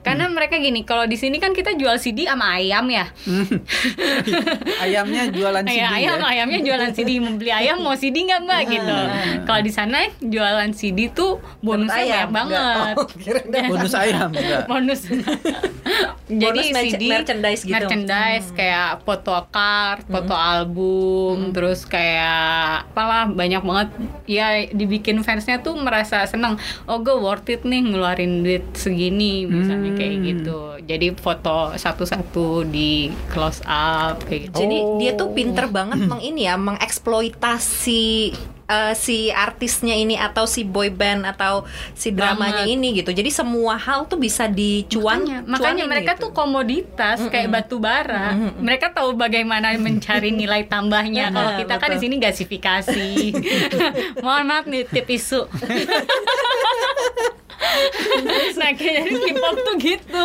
karena mereka gini, kalau di sini kan kita jual CD sama ayam ya. ayamnya jualan CD Ayam, ayam, ya ayamnya jualan CD mau beli ayam mau CD nggak mbak gitu. Kalau di sana jualan CD tuh bonusnya ayam, banyak banget. Oh, bonus ayam enggak Bonus. Jadi Bonus CD merchandise gitu. merchandise kayak foto card, foto album, terus kayak apalah banyak banget. Ya dibikin fansnya tuh merasa seneng. Oh gue worth it nih ngeluarin duit segini misalnya kayak gitu. Jadi foto satu-satu di close up kayak gitu. Jadi Oh. dia tuh pinter banget meng ini ya mengeksploitasi eh, si artisnya ini atau si boy band atau si dramanya Banget. ini gitu. Jadi semua hal tuh bisa dicuan. Makanya, makanya cuanin mereka gitu. tuh komoditas kayak batu bara. Mereka tahu bagaimana mencari nilai tambahnya. Kalau Ah, kita kan di betul. sini gasifikasi. Mohon maaf nih tip isu. nah kayak K-pop tuh gitu.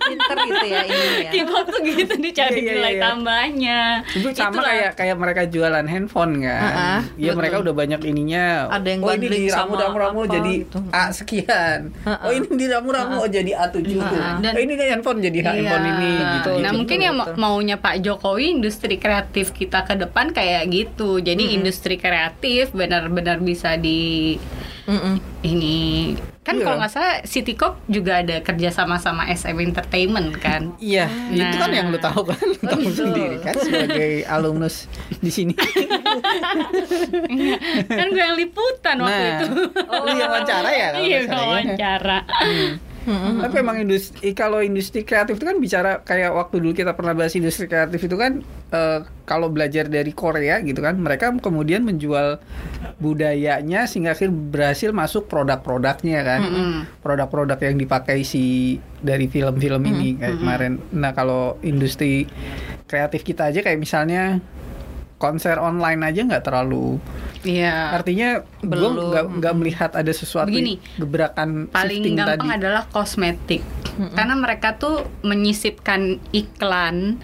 pinter gitu ya ini ya. K-pop tuh gitu dicari Iya, iya, nilai iya. tambahnya. itu sama Itulah. kayak kayak mereka jualan handphone kan ah, Iya betul. mereka udah banyak ininya Ada yang oh ini di ramu sama ramu ramu apa jadi gitu. A sekian oh ini di ramu ramu oh jadi A tujuh Dan- oh ini kan handphone jadi H handphone Iya. ini gitu Nah gitu. mungkin yang ma- maunya Pak Jokowi industri kreatif kita ke depan kayak gitu. Jadi industri kreatif benar-benar bisa di Mm-mm. ini kan Iya. kalau nggak salah Citycorp juga ada kerja sama sama SM Entertainment kan. Iya, itu kan Nah. yang lu tahu kan, tahu gitu. sendiri kan sebagai alumnus di sini. kan gue yang liputan waktu nah, itu. lu yang wawancara ya iya nggak salah wawancara. Tapi emang industri kalau industri kreatif itu kan bicara kayak waktu dulu kita pernah bahas industri kreatif itu kan eh, kalau belajar dari Korea gitu kan mereka kemudian menjual budayanya sehingga akhir berhasil masuk produk-produknya kan. Produk-produk yang dipakai si dari film-film ini kayak kemarin. Nah, kalau industri kreatif kita aja kayak misalnya konser online aja nggak terlalu Iya. artinya gue Belum. nggak nggak melihat ada sesuatu Begini, gebrakan Paling shifting gampang tadi. adalah kosmetik. Karena mereka tuh menyisipkan iklan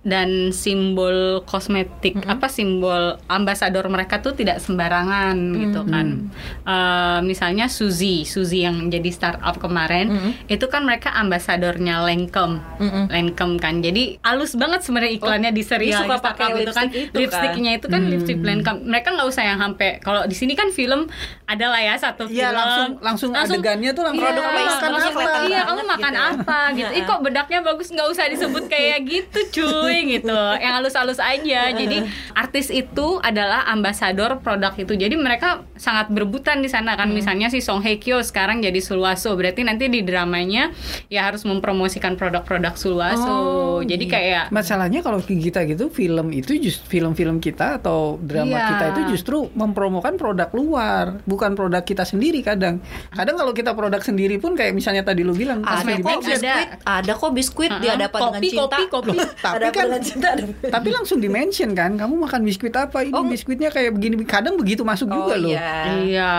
dan simbol kosmetik apa simbol ambasador mereka tuh tidak sembarangan gitu kan. Eh, misalnya Suzy Suzy yang jadi startup kemarin itu kan mereka ambasadornya Lancome. Lancome kan. Jadi halus banget sebenarnya iklannya di serial suka di startup pakai itu kan. lipstick itu kan. lipstiknya itu kan lipstick Lancome. Mereka nggak usah yang sampai kalau di sini kan film ada lah ya satu Iya, film. langsung- langsung adegannya tuh langsung Iya, produk apa, makan langsung apa. iya kamu makan gitu ya. apa gitu. Ih kok bedaknya bagus? Nggak usah disebut kayak gitu cuy santuy gitu yang halus-halus aja jadi artis itu adalah ambasador produk itu jadi mereka sangat berebutan di sana kan misalnya si Song Hye Kyo sekarang jadi Sulwaso berarti nanti di dramanya ya harus mempromosikan produk-produk Sulwaso Oh, jadi gitu. kayak Masalahnya kalau kita gitu film itu just film-film kita atau drama Iya. kita itu justru mempromokan produk luar, bukan produk kita sendiri kadang. Kadang kalau kita produk sendiri pun kayak misalnya tadi lu bilang pas ada kok mention, ada. biskuit ada kok biskuit Uh-uh. dia ada apa dengan Kopi, cinta kopi, kopi. Loh, Tapi ada kan- tapi langsung di-mention kan, kamu makan biskuit apa? Ini Oh. biskuitnya kayak begini. Kadang begitu masuk juga oh loh. iya iya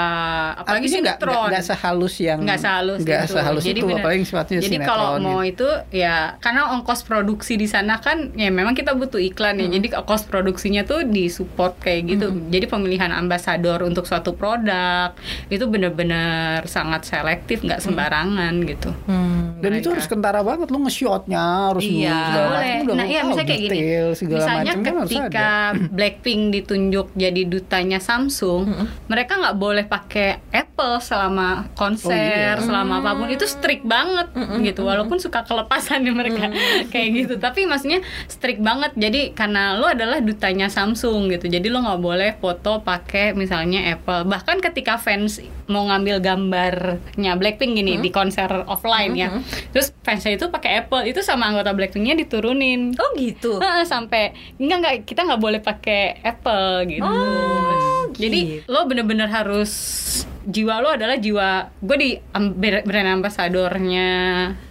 apalagi Artinya nggak nggak- sehalus yang nggak sehalus nggak itu. sehalus Jadi itu bener- apalagi sifatnya jadi sinetron kalau mau gitu. itu ya karena ongkos produksi di sana kan ya memang kita butuh iklan ya jadi ongkos produksinya tuh disupport kayak gitu jadi pemilihan ambasador untuk suatu produk itu bener-bener sangat selektif nggak sembarangan gitu Hmm. dan itu mereka. harus kentara banget lu nge-shotnya harus lu Iya. segala boleh. Nah, iya misalnya kayak gini. Misalnya kan ketika. Blackpink ditunjuk jadi dutanya Samsung, mereka nggak boleh pakai Apple selama konser, Oh, iya. selama apa pun. Itu strict banget gitu. Walaupun suka kelepasan nih mereka kayak gitu. Tapi maksudnya strict banget. Jadi karena lo adalah dutanya Samsung gitu. Jadi lo nggak boleh foto pakai misalnya Apple. Bahkan ketika fans mau ngambil gambarnya Blackpink gini di konser offline ya. Terus fansnya itu pakai Apple, itu sama anggota Blackpinknya diturunin. oh gitu sampai enggak enggak kita nggak boleh pakai Apple gitu. Oh, Jadi gitu. lo bener-bener harus jiwa lo adalah jiwa gue di ber- brand ambasadornya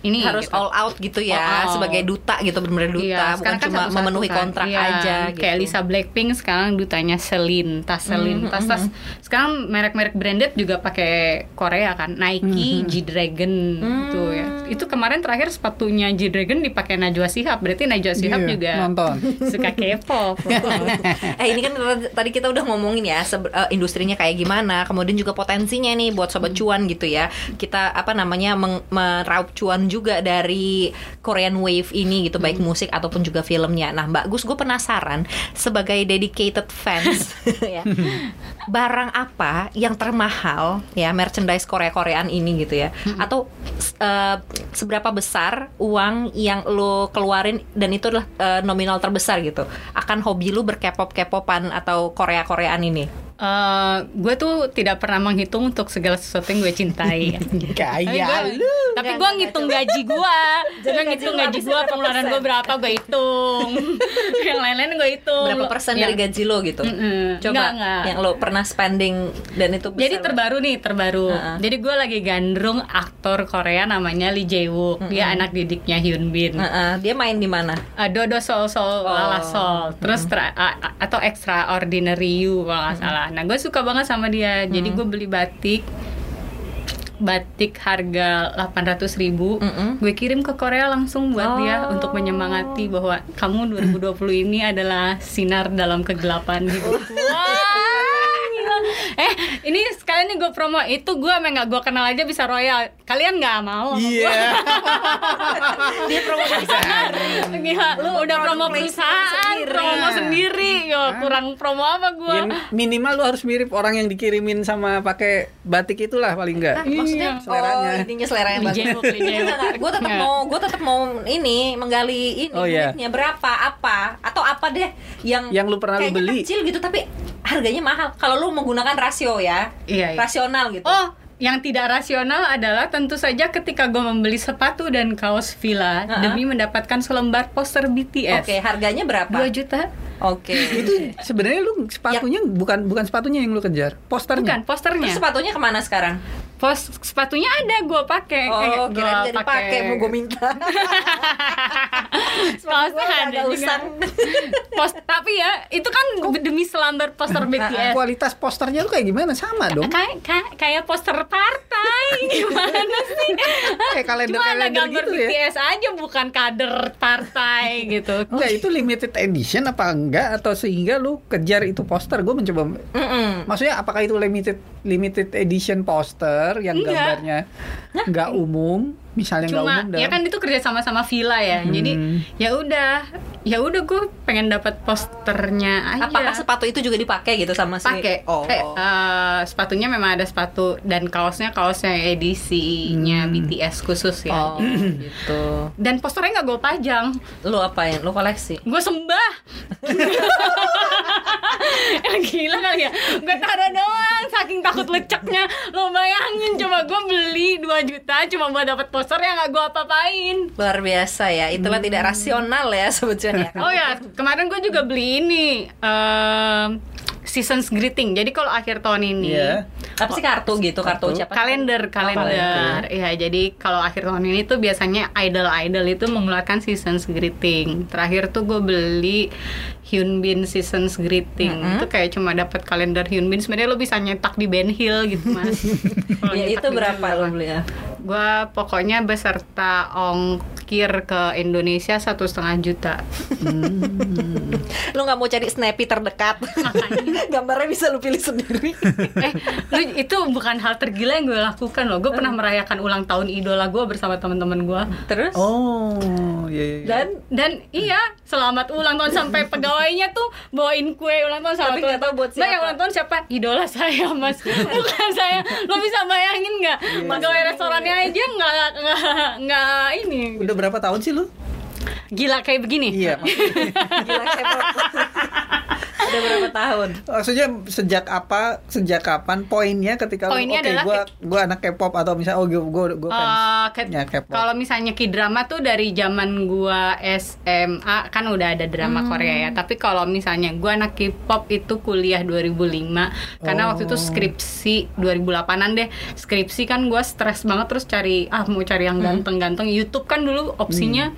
ini harus gitu. all out gitu ya All out. sebagai duta gitu benar-benar duta Iya, bukan kan cuma satu-satu memenuhi kan. kontrak Iya, aja gitu. Kayak Lisa Blackpink sekarang dutanya Celine, tas Celine, tas tas. Sekarang merek-merek branded juga pakai Korea kan, Nike, G-Dragon gitu ya. Itu kemarin terakhir sepatunya G-Dragon dipakai Najwa Shihab, berarti Najwa Shihab Iya, juga nonton. suka K-pop. eh ini kan tadi kita udah ngomongin ya eh, industrinya kayak gimana, kemudian juga potensinya nih buat sobat cuan gitu ya. Kita apa namanya meng- meraup cuan juga dari Korean Wave ini gitu, baik musik ataupun juga filmnya. Nah, Mbak Gus, gue penasaran sebagai dedicated fans ya, barang apa yang termahal ya merchandise Korea-Koreaan ini gitu ya, atau eh, seberapa besar uang yang lo keluarin dan itu adalah eh, nominal terbesar gitu? Akan hobi lu berkepop kepopan atau Korea Koreaan ini Eh, gue tuh tidak pernah menghitung untuk segala sesuatu yang gue cintai. Gua- lu. Tapi gue ngitung gaji gue. Gue ngitung gaji gue, pengeluaran gue berapa gue hitung. yang lain-lain gue hitung. berapa persen dari gaji lo gitu Mm-mm. coba Enggak, enggak. yang lo pernah spending dan itu besar Jadi terbaru nih, terbaru. Heeh. Jadi gue lagi gandrung aktor Korea namanya Lee Jae Wook. Dia anak didiknya Hyun Bin. Heeh, dia main di mana Uh, Dodo Sol Sol Oh. Lala Sol terus tra- a- a- atau Extraordinary You kalau nggak salah nah gue suka banget sama dia jadi gue beli batik batik harga 800.000 ribu Mm-mm. gue kirim ke Korea langsung buat dia Oh. untuk menyemangati bahwa kamu 2020 ini adalah sinar dalam kegelapan gitu Wah. eh ini sekalian nih gue promo itu gue emang nggak gue kenal aja bisa royal kalian nggak mau Iya. dia promo perusahaan Gila, lu udah promo perusahaan, sendiri. promo Nah. sendiri, yo kurang promo apa gua? Ya, minimal lu harus mirip orang yang dikirimin sama pakai batik itulah paling enggak. Nah, maksudnya Iya. Seleranya. oh intinya seleranya Lee bagus. Jae-wook, Lee Jae-wook. gue tetap Iya. mau gue tetap mau ini menggali ini Oh, iya. berapa apa atau apa deh yang Yang lu pernah lu beli. kecil gitu tapi harganya mahal kalau lu menggunakan rasio ya Iya, iya. rasional gitu Oh, yang tidak rasional adalah tentu saja ketika gue membeli sepatu dan kaos Villa Uh-uh. demi mendapatkan selembar poster BTS. oke harganya berapa 2 juta? oke Itu sebenarnya lu sepatunya bukan bukan sepatunya yang lu kejar, posternya. Bukan, posternya. Terus sepatunya ke mana sekarang? Pos sepatunya ada gue pakai. Oh, Eh, jadi pakai mau gue minta. Kaosnya ada usang. Pos, tapi ya itu kan demi selembar poster BTS. Kualitas posternya lu kayak gimana? Sama dong. Kayak kayak- kayak poster partai gimana sih? Kayak kalender- Cuma ada kalender gambar gitu ya? BTS aja bukan kader partai gitu. Enggak, itu limited edition apa enggak atau sehingga lu kejar itu poster? Gue mencoba Mm-mm. Maksudnya apakah itu limited limited edition poster yang Enggak. gambarnya nggak umum, misalnya nggak cuma umum dan ya kan itu kerja sama sama Villa ya jadi Hmm. ya udah ya udah gue pengen dapat posternya aja Apakah sepatu itu juga dipakai gitu sama si pakai Oh. Eh, eh, sepatunya memang ada sepatu dan kaosnya kaosnya edisinya Hmm. BTS khusus ya Oh, gitu. dan posternya nggak gue pajang Lu apain? Lu koleksi? gue sembah gila kali ya gue taruh doang saking takut leceknya lo bayangin coba gue beli 2 juta cuma buat dapat poster yang nggak gue apa-apain Luar biasa ya. Itulah tidak rasional ya sebetulnya. oh ya kemarin gue juga beli ini em, seasons greeting jadi kalau akhir tahun ini Iya. Apa sih kartu gitu? Kartu, Kartu. siapa? kalender kalender ya jadi kalau akhir tahun ini tuh biasanya idol idol itu mengeluarkan seasons greeting terakhir tuh gue beli Hyunbin seasons greeting. Itu kayak cuma dapat kalender Hyunbin sebenarnya lo bisa nyetak di Ben Hill gitu mas. Ya itu berapa lo beli ya? gue pokoknya beserta ongkir ke Indonesia satu setengah juta. Lu nggak mau cari snappy terdekat? Gambarnya bisa lu pilih sendiri. eh lu itu bukan hal tergila yang gue lakukan loh. Gue pernah merayakan ulang tahun idola gue bersama teman-teman gue Terus? Oh, iya, iya. Dan dan iya selamat ulang tahun sampai pegawainya tuh bawain kue ulang tahun sama Tapi buat Mbak, yang siapa." ulang tahun siapa idola saya mas bukan saya lo bisa bayangin nggak pegawai restorannya aja nggak nggak nggak ini Udah berapa tahun sih lu? gila kayak begini Iya. gila K-pop. Udah berapa tahun? Maksudnya sejak apa, sejak kapan poinnya ketika lu, Poinnya oke adalah gua gua anak K-pop atau misalnya oh fans. Eh, ke- Ya, K-pop. kalau misalnya K-drama tuh dari zaman gua SMA kan udah ada drama Hmm. Korea ya. Tapi kalau misalnya gua anak K-pop itu kuliah 2005 karena waktu itu Oh. skripsi 2008-an deh. Skripsi kan gua stres banget terus cari ah mau cari Hmm. yang ganteng-ganteng. YouTube kan dulu opsinya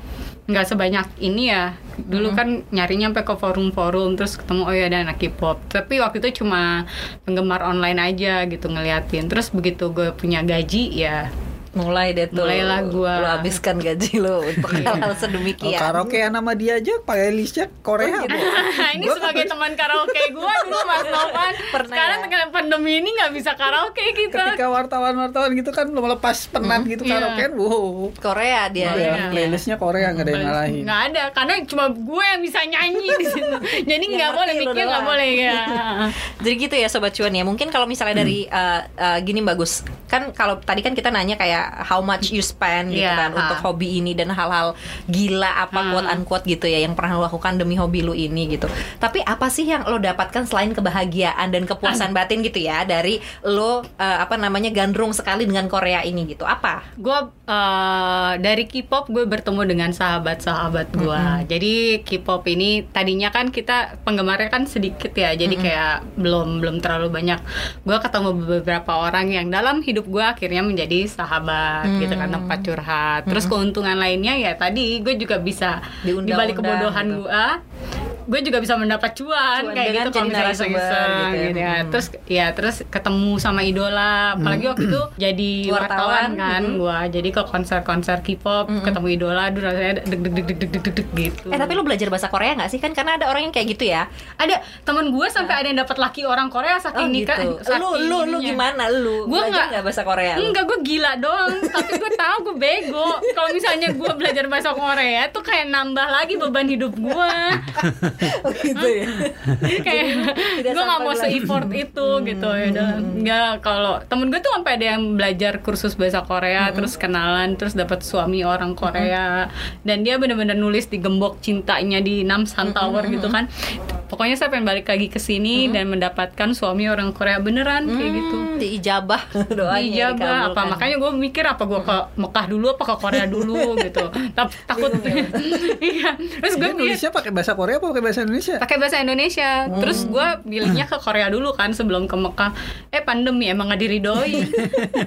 nggak sebanyak ini ya. Dulu kan nyarinya sampai ke forum-forum terus ketemu oh ya ada anak K-pop. Tapi waktu itu cuma penggemar online aja gitu ngeliatin. Terus begitu gue punya gaji ya Mulai deh tuh. Mulailah gua. Lu habiskan gaji lu untuk hal-hal Oh, sedemikian. karaokean sama dia aja pakai listnya Korea. Bu. ini Gua sebagai teman karaoke gue dulu Mas Novan Pernah sekarang ya? dengan pandemi ini nggak bisa karaoke kita Ketika wartawan-wartawan gitu kan melepas penat gitu Iya. karaokean, wow. Korea dia. Iya, ya. playlistnya Korea nggak ada yang ngalahin. nggak ada karena cuma gue yang bisa nyanyi di situ jadi nggak boleh mikir nggak boleh ya Jadi gitu ya sobat cuan ya. Mungkin kalau misalnya dari uh, uh, gini bagus. Kan kalau tadi kan kita nanya kayak how much you spend gitu Iya, kan untuk ha. hobi ini dan hal-hal gila apa Hmm. quote unquote gitu ya yang pernah lo lakukan demi hobi lu ini gitu. Tapi apa sih yang lo dapatkan selain kebahagiaan dan kepuasan batin gitu ya dari lo uh, apa namanya gandrung sekali dengan Korea ini gitu. Apa? gue eh, dari K-pop gue bertemu dengan sahabat-sahabat gue. Jadi K-pop ini tadinya kan kita penggemarnya kan sedikit ya, jadi kayak belum belum terlalu banyak. Gue ketemu beberapa orang yang dalam hidup gue akhirnya menjadi sahabat gitu kan tempat curhat. Terus keuntungan lainnya ya tadi gue juga bisa Diundang-undang dibalik kebodohan gitu. gue gue juga bisa mendapat cuan, Cuan kayak gitu kalau misalnya narasumber iseng-iseng gitu ya. gitu ya. Hmm. Terus ya terus ketemu sama idola, apalagi waktu itu jadi Wartawan. kan Mhm. gua jadi ke konser-konser K-pop ketemu idola aduh rasanya deg deg deg deg deg deg deg gitu Eh tapi lo belajar bahasa Korea nggak sih kan karena ada orang yang kayak gitu ya. ada temen gue sampai ada yang dapat laki orang Korea Oh saking nikah gitu. saking Lu lu lu gimana lu? Belajar nggak- bahasa Korea? lu? Enggak, gue gila doang. Tapi gue tahu gue bego. Kalau misalnya gue belajar bahasa Korea tuh kayak nambah lagi beban hidup gue. Oh gitu ya. kayak gue nggak mau lagi. se-effort itu gitu ya. Udah nggak kalau temen gue tuh sampai ada yang belajar kursus bahasa Korea terus kenalan terus dapat suami orang Korea. Dan dia bener-bener nulis di gembok cintanya di Namsan Tower gitu kan. Pokoknya saya pengen balik lagi ke sini dan mendapatkan suami orang Korea beneran kayak gitu. Hmm, diijabah doanya Dijabah apa makanya gue mikir apa gue ke Mekah dulu apa ke Korea dulu gitu. Tapi takut. Iya. Terus gue Dia nulisnya pakai bahasa Korea apa pakai bahasa Indonesia? pakai bahasa Indonesia terus gue pilihnya ke Korea dulu kan sebelum ke Mekah eh pandemi emang gak diridoi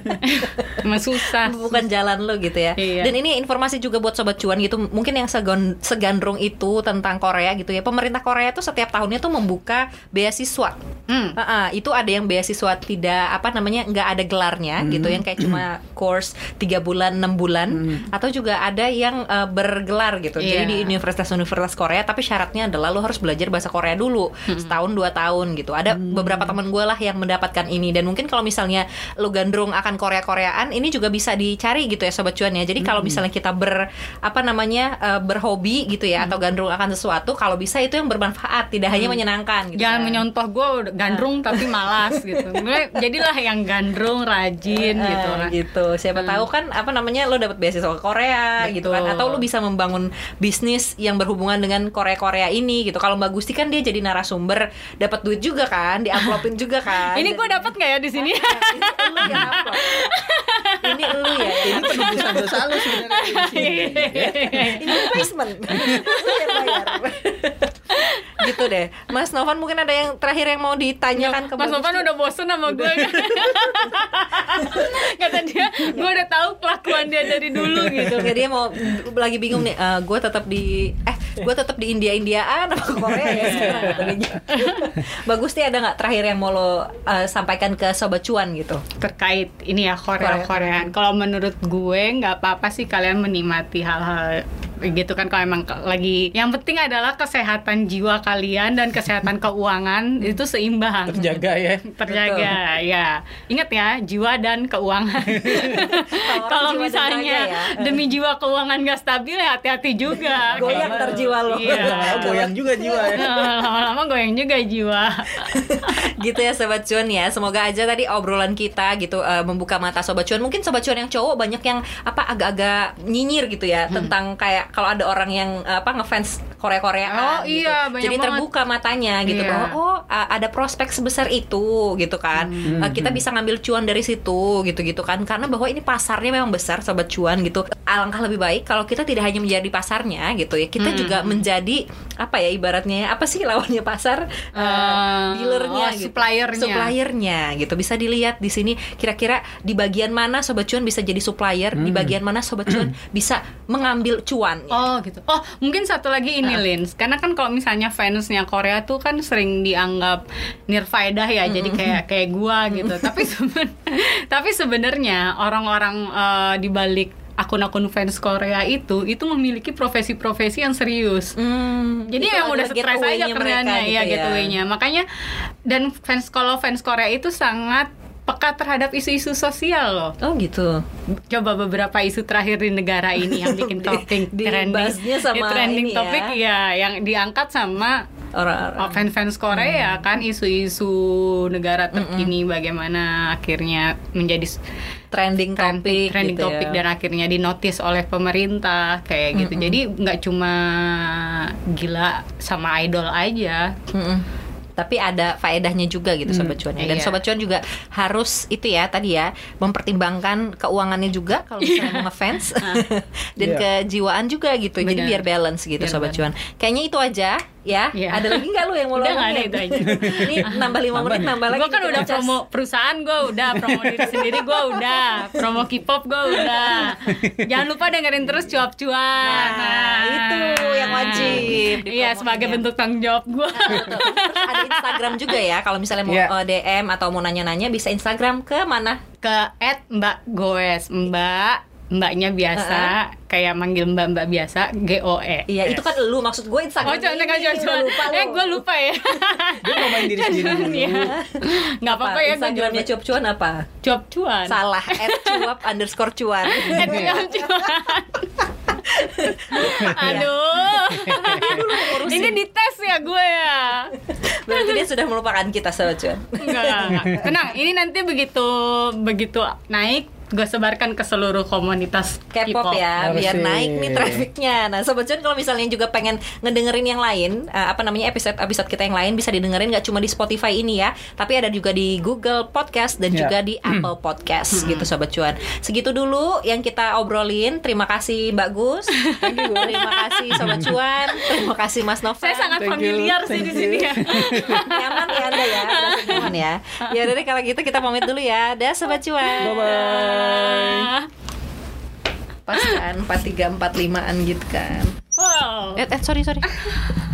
emang susah bukan jalan lo gitu ya. Iya. Dan ini informasi juga buat sobat cuan gitu. Mungkin yang segon- segandrung itu tentang Korea gitu ya. Pemerintah Korea tuh setiap tahunnya tuh membuka beasiswa. Hmm. Heeh, itu ada yang beasiswa tidak apa namanya nggak ada gelarnya gitu yang kayak cuma course tiga bulan enam bulan atau juga ada yang eh, bergelar gitu jadi Iya. di universitas-universitas Korea tapi syaratnya adalah lo harus belajar bahasa Korea dulu setahun dua tahun gitu. Ada beberapa teman gue lah yang mendapatkan ini. Dan mungkin kalau misalnya lo gandrung akan Korea-Koreaan ini juga bisa dicari gitu ya sobat cuan ya. Jadi kalau misalnya kita ber apa namanya eh, berhobi gitu ya atau gandrung akan sesuatu kalau bisa itu yang bermanfaat tidak hanya menyenangkan gitu Jangan kan. menyontoh gue gandrung tapi malas gitu. Jadilah yang gandrung, rajin Eh, gitu. kan. gitu. Siapa tahu kan apa namanya lo dapat beasiswa Korea gitu kan. Betul. atau lo bisa membangun bisnis yang berhubungan dengan Korea-Korea ini gitu. Kalau Mbak Gusti kan dia jadi narasumber dapat duit juga kan, diamplopin juga kan. Ini gue dapat nggak ya di sini? Ini lu. Ini ya. Ini penebusan dosa lu sebenarnya di sini. Ini placement. Gitu deh. Mas Novan mungkin ada yang terakhir yang mau ditanyakan ke Mas Novan udah bosen sama gue Kata dia, gue udah tahu kelakuan dia dari dulu gitu Ya dia mau lagi bingung nih, gue tetap di eh gue tetap di India Indiaan apa Korea ya sekarang katanya. Bagus nih ada nggak terakhir yang mau lo eh, sampaikan ke sobat cuan gitu? terkait ini ya Korea Korea. Kalau menurut gue nggak apa-apa sih kalian menikmati hal-hal gitu kan kalau emang lagi yang penting adalah kesehatan jiwa kalian dan kesehatan keuangan itu seimbang Terjaga ya. terjaga ya ingat ya jiwa dan keuangan kalau misalnya ya. demi jiwa keuangan gak stabil ya hati-hati juga Goyang terjiwa lo. Iya. Goyang juga jiwa ya. lama-lama goyang juga jiwa gitu ya sobat cuan ya. Semoga aja tadi obrolan kita gitu eh, membuka mata sobat cuan. Mungkin sobat cuan yang cowok banyak yang apa agak-agak nyinyir gitu ya tentang kayak kalau ada orang yang apa ngefans Korea-Koreaan Oh, gitu. iya, banyak Jadi banget. terbuka matanya gitu Iya. bahwa oh ada prospek sebesar itu gitu kan. Eh, kita bisa ngambil cuan dari situ gitu-gitu kan. Karena bahwa ini pasarnya memang besar sobat cuan gitu. Alangkah lebih baik kalau kita tidak hanya menjadi pasarnya gitu ya. Kita juga menjadi apa ya ibaratnya apa sih lawannya pasar? Eh, Eh, dealernya oh, gitu. suppliernya. suppliernya gitu bisa dilihat di sini kira-kira di bagian mana sobat cuan bisa jadi supplier di bagian mana sobat cuan bisa mengambil cuan Oh gitu. Oh mungkin satu lagi ini Lins, karena kan kalau misalnya fansnya Korea tuh kan sering dianggap nirfaedah ya, jadi kayak kayak gua gitu. Tapi seben tapi sebenarnya orang-orang eh, di balik akun-akun fans Korea itu itu memiliki profesi-profesi yang serius. Hmm, Jadi yang udah stres aja kerjanya mereka ya gitu gateway-nya. Makanya dan fans kalau fans Korea itu sangat peka terhadap isu-isu sosial loh. Oh gitu. Coba beberapa isu terakhir di negara ini yang bikin Di- topik dibahasnya sama ya, trending ini ya. topik ya yang diangkat sama Orang-orang. oh, fans-fans Korea Hmm. kan isu-isu negara terkini bagaimana akhirnya menjadi trending trend- topik trending gitu topik ya. dan akhirnya dinotis oleh pemerintah kayak gitu. Jadi nggak cuma gila sama idol aja. Mm-mm. Tapi ada faedahnya juga gitu sobat cuan ya. Dan iya. sobat cuan juga harus itu ya tadi ya mempertimbangkan keuangannya juga kalau misalnya mau ngefans dan Iya. kejiwaan juga gitu. Jadi Benar. biar balance gitu Biar sobat cuan. Kayaknya itu aja ya. Iya. Ada lagi nggak lu yang mau Udah lo nggak ada itu aja. Ini nambah 5 menit nih. nambah lagi. Gue kan udah ngecas. promo perusahaan gue udah, promo diri sendiri gue udah, promo K-pop gue udah. Jangan lupa dengerin terus cuap-cuan. Nah, itu yang wajib Iya, sebagai ya. bentuk tanggung jawab gue. Terus ada Instagram juga ya kalau misalnya mau Iya. eh, DM atau mau nanya-nanya bisa Instagram ke mana? Ke at Mbak Mbaknya biasa, kayak manggil Mbak Mbak biasa, G O E. Iya, itu kan lu maksud gue Instagram. Oh, jangan jangan ini, jangan. lu jangan. lupa lu. Eh, gue lupa ya. Dia ngomongin diri sendiri dulu. Iya. Nggak apa-apa ya, gue Instagramnya cuap cuan apa? cuap-cuan. Salah, at cuap underscore cuan. At cuap-cuan. Aduh. Ini dites ya gue ya. Berarti dia sudah melupakan kita sobat cuan. Enggak, enggak, enggak. Tenang, ini nanti begitu begitu naik gue sebarkan ke seluruh komunitas K-pop ya, Harus biar sih. naik nih trafficnya. Nah, sobat cuan kalau misalnya juga pengen ngedengerin yang lain, eh, apa namanya episode episode kita yang lain bisa didengerin nggak cuma di Spotify ini ya, tapi ada juga di Google Podcast dan Ya. juga di Apple Podcast gitu sobat cuan. Segitu dulu yang kita obrolin. Terima kasih Mbak Gus. Terima kasih sobat cuan. Terima kasih Mas Nova. Saya sangat Thank you, familiar sih thank di sini ya. nyaman ya Anda ya, nyaman ya. Ya udah deh kalau gitu kita pamit dulu ya. Dah sobat cuan. Bye bye. Pas kan 4345an gitu kan. Wow. Eh, eh sorry sorry.